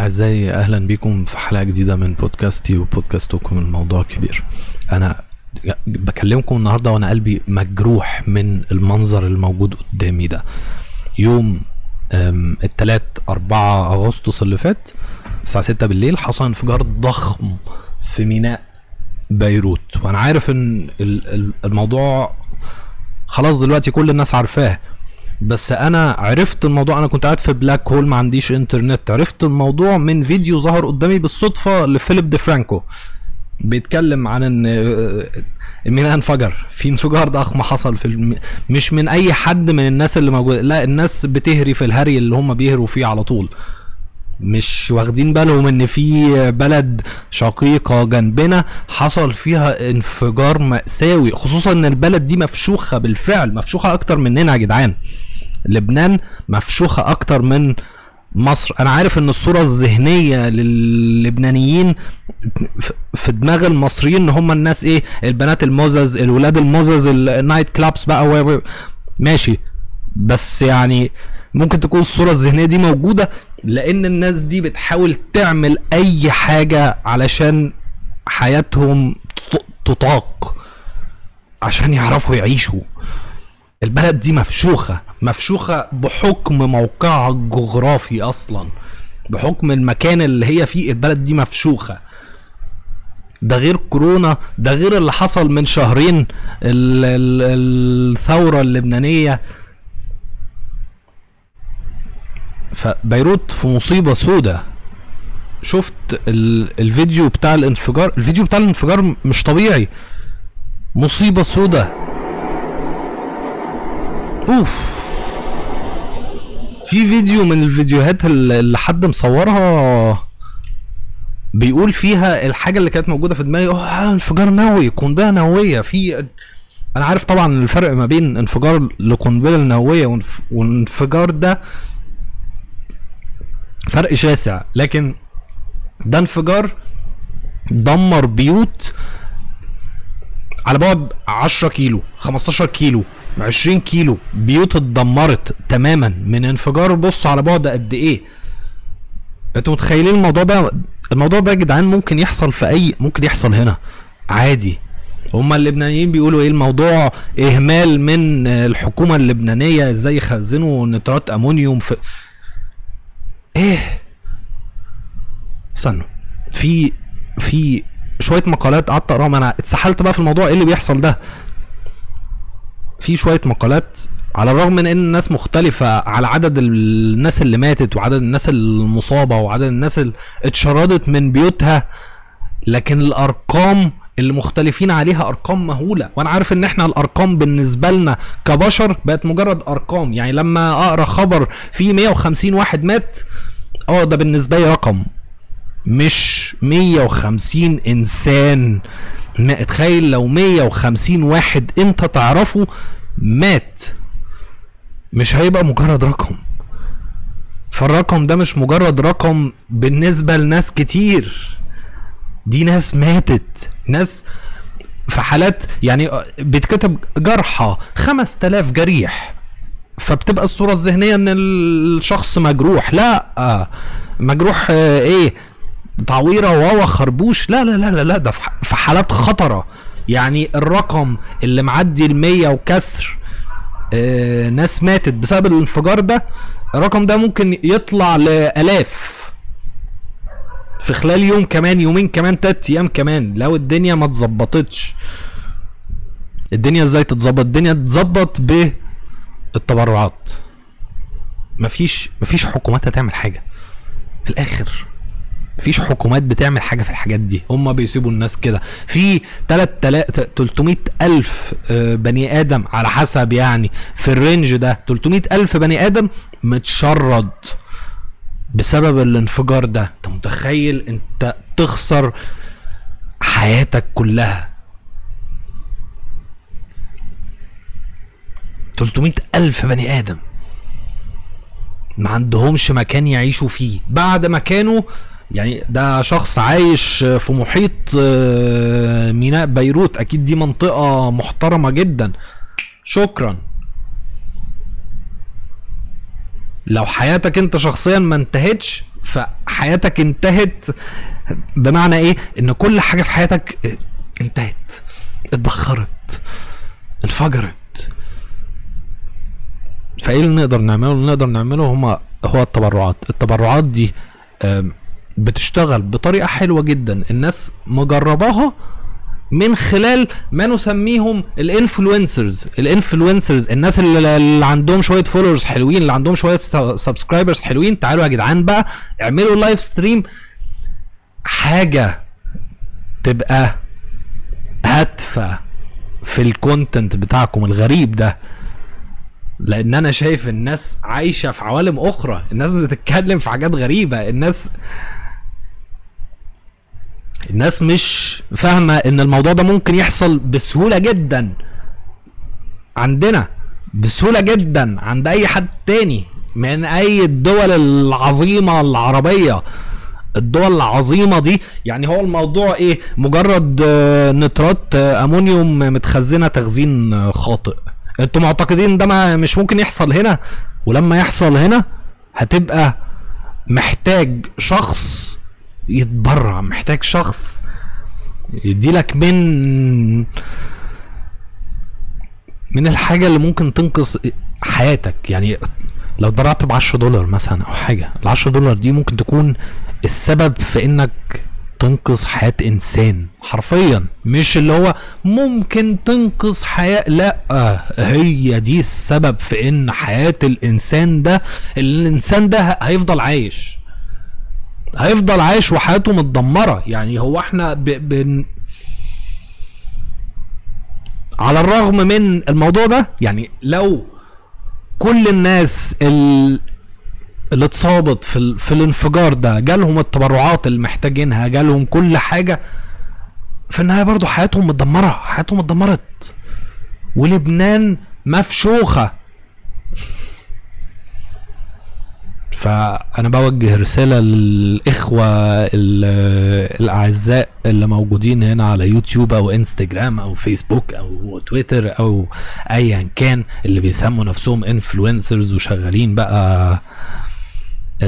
أعزائي أهلا بكم في حلقة جديدة من بودكاستي وبودكاستكم الموضوع كبير. أنا بكلمكم النهاردة وأنا قلبي مجروح من المنظر الموجود قدامي ده. يوم التلات أربعة أغسطس اللي فات الساعة ستة بالليل حصل انفجار ضخم في ميناء بيروت. وأنا عارف إن ال- ال- الموضوع خلاص دلوقتي كل الناس عارفاه. بس أنا عرفت الموضوع أنا كنت قاعد في black hole ما عنديش انترنت عرفت الموضوع من فيديو ظهر قدامي بالصدفة لفيليب دي فرانكو. بيتكلم عن إن آه، الميناء انفجر. في انفجار ضخم حصل في الم... مش من أي حد من الناس اللي موجودة لا الناس بتهري في الهري اللي هم بيهروا فيه على طول. مش واخدين بالهم إن في بلد شقيقة جنبنا حصل فيها انفجار مأساوي خصوصا إن البلد دي مفشوخة بالفعل مفشوخة أكتر مننا يا جدعان. لبنان مفشوخة أكتر من مصر. أنا عارف إن الصورة الذهنية للبنانيين في دماغ المصريين إن هم الناس إيه البنات المزز الولاد المزز النايت كلابس بقى و- ماشي. بس يعني ممكن تكون الصورة الذهنية دي موجودة لأن الناس دي بتحاول تعمل أي حاجة علشان حياتهم تطاق عشان يعرفوا يعيشوا. البلد دي مفشوخة مفشوخة بحكم موقعها الجغرافي أصلا بحكم المكان اللي هي فيه البلد دي مفشوخة. ده غير كورونا ده غير اللي حصل من شهرين ال- ال- فبيروت في مصيبة سودة. شفت ال- الفيديو بتاع الانفجار؟ الفيديو بتاع الانفجار مش طبيعي. مصيبة سودة. أوف. في فيديو من الفيديوهات اللي حد مصورها بيقول فيها الحاجة اللي كانت موجودة في دماغي. آه انفجار نووي قنبلة نووية. في أنا عارف طبعا الفرق ما بين انفجار لقنبلة نووية وانف- وانفجار ده فرق شاسع لكن ده انفجار دمر بيوت على بعد 10 كيلو 15 كيلو 20 كيلو. بيوت اتدمرت تماما من انفجار. بص على بعد قد إيه. أنتوا متخيلين الموضوع ده؟ الموضوع ده يا جدعان ممكن يحصل في أي ممكن يحصل هنا. عادي. هما اللبنانيين بيقولوا إيه الموضوع؟ إهمال من الحكومة اللبنانية إزاي يخزنوا نترات أمونيوم في إيه؟ استنوا. في في شوية مقالات قعدت اقراهم أنا اتسحلت بقى في الموضوع إيه اللي بيحصل ده. في شوية مقالات على الرغم من إن الناس مختلفة على عدد الناس اللي ماتت وعدد الناس المصابة وعدد الناس اللي اتشردت من بيوتها لكن الأرقام اللي مختلفين عليها أرقام مهولة. وأنا عارف إن إحنا الأرقام بالنسبة لنا كبشر بقت مجرد أرقام. يعني لما أقرأ خبر في 150 واحد مات آه ده بالنسبة لي رقم. مش 150 إنسان. ما اتخيل لو 150 واحد أنت تعرفه مات. مش هيبقى مجرد رقم. فالرقم ده مش مجرد رقم بالنسبة لناس كتير. دي ناس ماتت. ناس في حالات يعني بيتكتب جرحى 5000 جريح. فبتبقى الصورة الذهنية إن الشخص مجروح. لا مجروح آه، إيه؟ تعويرة واوا خربوش. لا لا لا لا, لا ده في حالات خطرة. يعني الرقم اللي معدي المية وكسر آه، ناس ماتت بسبب الانفجار ده الرقم ده ممكن يطلع لآلاف. في خلال يوم كمان يومين كمان تلات أيام كمان لو الدنيا ما اتظبطتش. الدنيا إزاي تتظبط؟ الدنيا تتظبط بالتبرعات مفيش مفيش حكومات هتعمل حاجة. من الآخر مفيش حكومات بتعمل حاجة في الحاجات دي. هم بيسيبوا الناس كده. في 300 ألف آه، بني آدم على حسب يعني في الرينج ده. 300 ألف بني آدم متشرد بسبب الانفجار ده. انت متخيل انت تخسر حياتك كلها؟ 300 ألف بني آدم. ما عندهمش مكان يعيشوا فيه. بعد ما كانوا يعني ده شخص عايش في محيط آه، ميناء بيروت. أكيد دي منطقة محترمة جدا. شكرا. لو حياتك انت شخصيا ما انتهتش فحياتك انتهت. بمعنى إيه؟ إن كل حاجة في حياتك انتهت اتبخرت انفجرت. فايه اللي نقدر نعمله؟ اللي نقدر نعمله هما هو التبرعات. التبرعات دي بتشتغل بطريقة حلوة جدا. الناس مجرباها من خلال ما نسميهم ال influencers. ال influencers الناس اللي, اللي عندهم شوية followers حلوين اللي عندهم شوية subscribers حلوين. تعالوا يا جدعان بقى اعملوا live stream حاجة تبقى هادفة في ال content بتاعكم الغريب ده. لأن أنا شايف الناس عايشة في عوالم أخرى. الناس بتتكلم في حاجات غريبة. الناس الناس مش فاهمة ان الموضوع ده ممكن يحصل بسهولة جدا عندنا بسهولة جدا عند اي حد تاني من اي الدول العظيمة العربية. الدول العظيمة دي يعني هو الموضوع إيه؟ مجرد آه، نترات آه، أمونيوم متخزنة تخزين آه، خاطئ. أنتوا معتقدين ده ما مش ممكن يحصل هنا؟ ولما يحصل هنا هتبقى محتاج شخص يتبرع محتاج شخص يديلك من من الحاجة اللي ممكن تنقذ حياتك. يعني لو اتبرعت ب 10 دولار مثلا أو حاجة ال 10 دولار دي ممكن تكون السبب في إنك تنقذ حياة إنسان حرفيا. مش اللي هو ممكن تنقذ حياة لا. هي دي السبب في إن حياة الإنسان ده الإنسان ده هيفضل عايش. هيفضل عايش وحياته متدمرة. يعني هو إحنا ب... بن... على الرغم من الموضوع ده يعني لو كل الناس ال... اللي اتصابت في. في الانفجار ده جالهم التبرعات اللي محتاجينها جالهم كل حاجة في النهاية برضو حياتهم متدمرة حياتهم اتدمرت ولبنان مفشوخة فأنا بوجه رسالة للإخوة ال- الأعزاء اللي موجودين هنا على يوتيوب أو إنستجرام أو فيسبوك أو تويتر أو ايا كان اللي بيسموا نفسهم influencers وشغالين بقى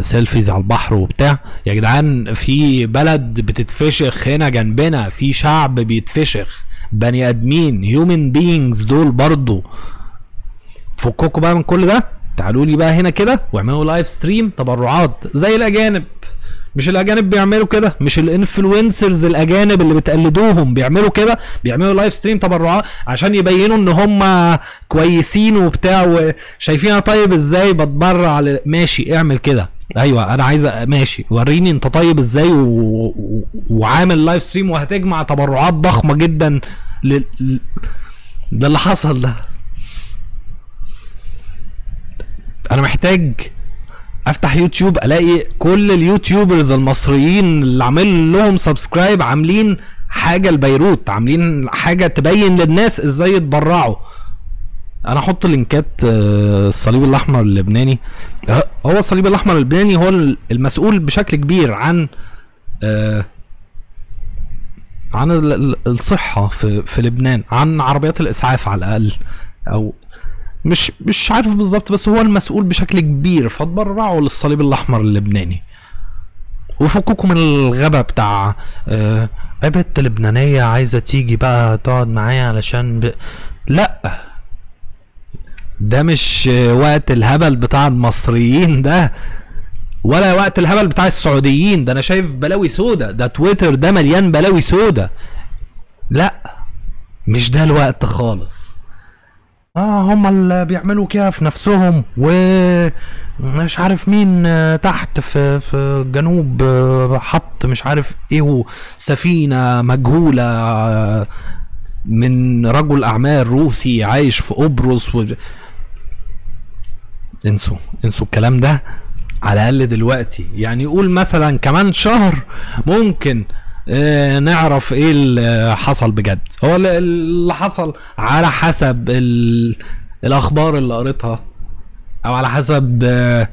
selfies على البحر وبتاع. يا جدعان في بلد بتتفشخ هنا جنبنا في شعب بيتفشخ. بني آدمين human beings دول برضو. فكوكوا بقى من كل ده. تعالوا لي بقى هنا كده واعملوا live stream تبرعات. زي الأجانب. مش الأجانب بيعملوا كده مش ال influencers الأجانب اللي بتقلدوهم بيعملوا كده. بيعملوا live stream تبرعات عشان يبينوا إن هم كويسين وبتاع وشايفين طيب إزاي بتبرع ماشي اعمل كده. أيوه أنا عايز ماشي وريني انت طيب إزاي و... و... وعامل live stream وهتجمع تبرعات ضخمة جدا. ل- ده اللي حصل ده أنا محتاج افتح يوتيوب الاقي كل ال YouTubers المصريين اللي عامل لهم subscribe عاملين حاجة لبيروت عاملين حاجة تبين للناس إزاي يتبرعوا أنا أحط لينكات آه، الصليب الاحمر اللبناني. آه، هو الصليب الاحمر اللبناني هو المسؤول بشكل كبير عن آه، عن ال- ال- الصحة في في لبنان عن عربيات الإسعاف على الأقل. أو مش مش عارف بالظبط بس هو المسؤول بشكل كبير فتبرعوا للصليب الأحمر اللبناني. وفكوكوا من الغبا بتاع بنت لبنانية عايزة تيجي بقى تقعد معايا علشان ب... لا. ده مش وقت الهبل بتاع المصريين ده ولا وقت الهبل بتاع السعوديين. ده أنا شايف بلاوي سودا ده تويتر ده مليان بلاوي سودا. لا مش ده الوقت خالص. آه هم اللي بيعملوا كده في نفسهم و مش عارف مين آه، تحت في في جنوب آه، حط مش عارف إيه سفينه مجهولة آه، من رجل أعمال روسي عايش في قبرص و... انسوا انسوا الكلام ده على الأقل دلوقتي. يعني قول مثلا كمان شهر ممكن آه، نعرف إيه اللي حصل بجد. هو ال- اللي حصل على حسب ال... الأخبار اللي قريتها أو على حسب آه،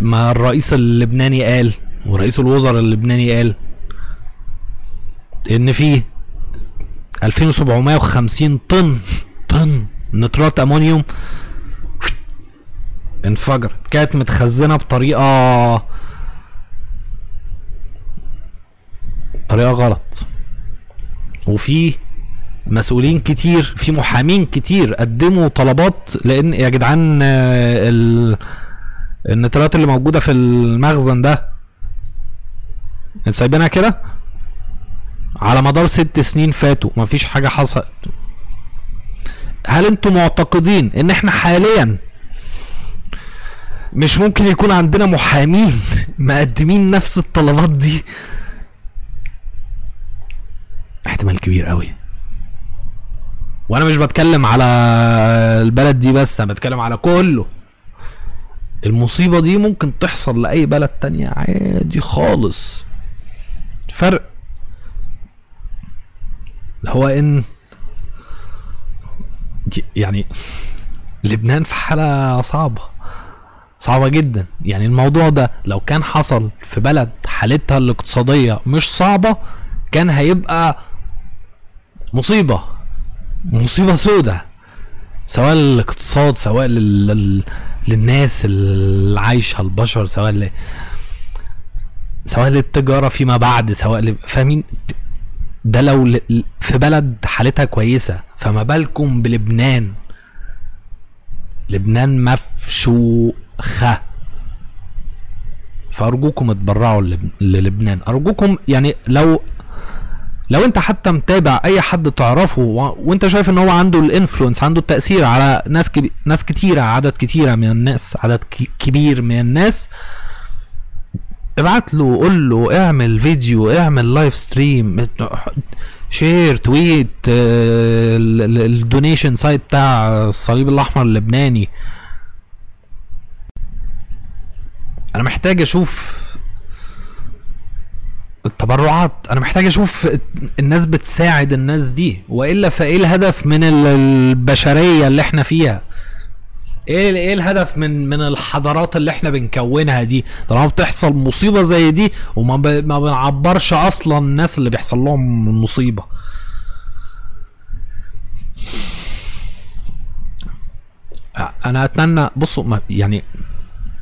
ما الرئيس اللبناني قال ورئيس الوزراء اللبناني قال. ان في 2750 طن طن نترات أمونيوم انفجرت. كانت متخزنة بطريقة طريقة غلط. وفي مسؤولين كتير في محامين كتير قدموا طلبات لأن يا جدعان ال... النترات اللي موجودة في المخزن ده سايبينها كده؟ على مدار ست سنين فاتوا مفيش حاجة حصلت. هل أنتوا معتقدين إن إحنا حاليا مش ممكن يكون عندنا محامين مقدمين نفس الطلبات دي. احتمال كبير قوي. وأنا مش بتكلم على البلد دي بس أنا بتكلم على كله. المصيبة دي ممكن تحصل لأي بلد تانية عادي خالص. فرق هو إن يعني لبنان في حالة صعبة. صعبة جدا. يعني الموضوع ده لو كان حصل في بلد حالتها الاقتصادية مش صعبة كان هيبقى مصيبة مصيبة سودة. سواء للاقتصاد سواء لل... لل... للناس اللي عايشة البشر سواء ل... سواء للتجارة فيما بعد سواء ل... فاهمين؟ ده لو ل... في بلد حالتها كويسة فما بالكم بلبنان. لبنان مفشوخة فأرجوكم اتبرعوا للب- للبنان. أرجوكم يعني لو لو أنت حتى متابع أي حد تعرفه و... وأنت شايف إن هو عنده الإنفلونس عنده التأثير على ناس كبي... ناس كتيرة عدد كتيرة من الناس عدد ك... كبير من الناس ابعت له قول له اعمل فيديو اعمل live stream share tweet ال donation site بتاع الصليب الأحمر اللبناني. أنا محتاج أشوف التبرعات. أنا محتاج أشوف الناس بتساعد الناس دي وإلا فإيه الهدف من ال- البشرية اللي إحنا فيها؟ إيه إيه الهدف من من الحضارات اللي إحنا بنكونها دي؟ طالما بتحصل مصيبة زي دي وما. ما بنعبرش أصلا الناس اللي بيحصل لهم المصيبه أنا أتمنى بصوا يعني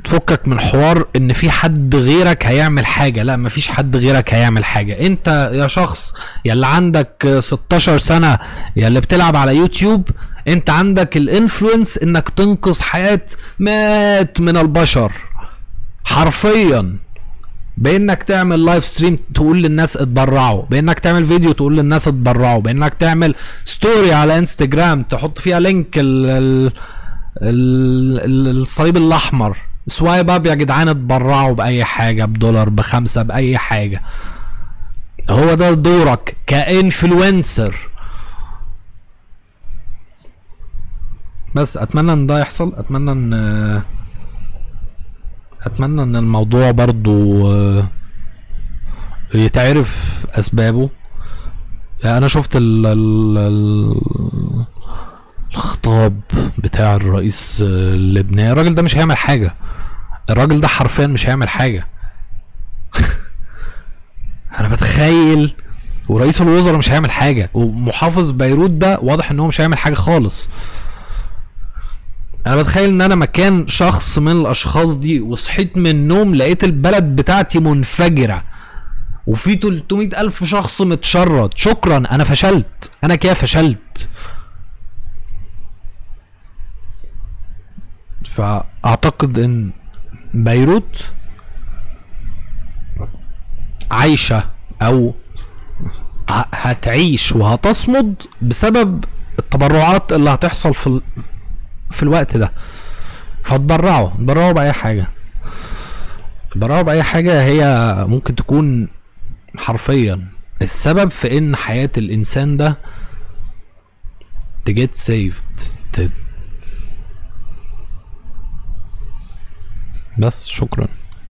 تفكك من حوار إن في حد غيرك هيعمل حاجة. لا مفيش حد غيرك هيعمل حاجة. أنت يا شخص يا اللي عندك 16 سنة يا اللي بتلعب على يوتيوب أنت عندك ال influence إنك تنقذ حياة مئات من البشر. حرفيا. بإنك تعمل live stream تقول للناس اتبرعوا. بإنك تعمل فيديو تقول للناس اتبرعوا. بإنك تعمل story على انستجرام تحط فيها link ال- الصليب الأحمر. swipe up يا جدعان اتبرعوا بأي حاجة بدولار بخمسة بأي حاجة. هو ده دورك كإنفلونسر. بس أتمنى إن ده يحصل أتمنى إن أتمنى إن الموضوع برضو آه، يتعرف أسبابه. يعني أنا شفت ال ال ال الخطاب بتاع الرئيس اللبناني الراجل ده مش هيعمل حاجة. الراجل ده حرفيا مش هيعمل حاجة. أنا بتخيل ورئيس الوزراء مش هيعمل حاجة. ومحافظ بيروت ده واضح إن هو مش هيعمل حاجة خالص. أنا بتخيل إن أنا مكان شخص من الأشخاص دي وصحيت من النوم لقيت البلد بتاعتي منفجرة. وفي 300 ألف شخص متشرد. شكرا أنا فشلت. أنا كده فشلت. فأعتقد إن بيروت عايشة أو هتعيش وهتصمد بسبب التبرعات اللي هتحصل في ال... في الوقت ده. فتبرعوا تبرعوا بأي حاجة. تبرعوا بأي حاجة هي ممكن تكون حرفيا السبب في إن حياة الإنسان ده تجيت سيفد بس شكرا.